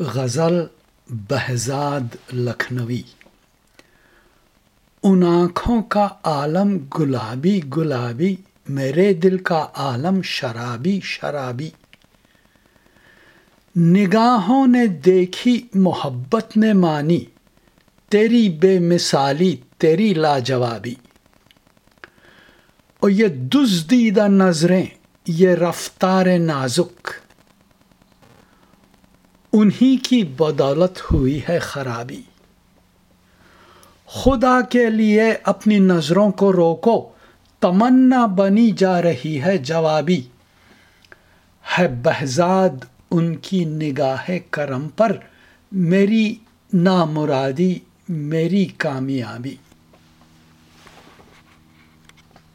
غزل Behzad لکھنوی۔ ان آنکھوں کا عالم گلابی گلابی، میرے دل کا عالم شرابی شرابی۔ نگاہوں نے دیکھی، محبت نے مانی، تیری بے مثالی، تیری لاجوابی۔ اور یہ دزدیدہ نظریں، یہ رفتار نازک۔ انہی کی بدولت ہوئی ہے خرابی۔ خدا کے لیے اپنی نظروں کو روکو، تمنا بنی جا رہی ہے جوابی۔ ہے بہزاد، ان کی نگاہ کرم پر میری نامرادی، میری کامیابی۔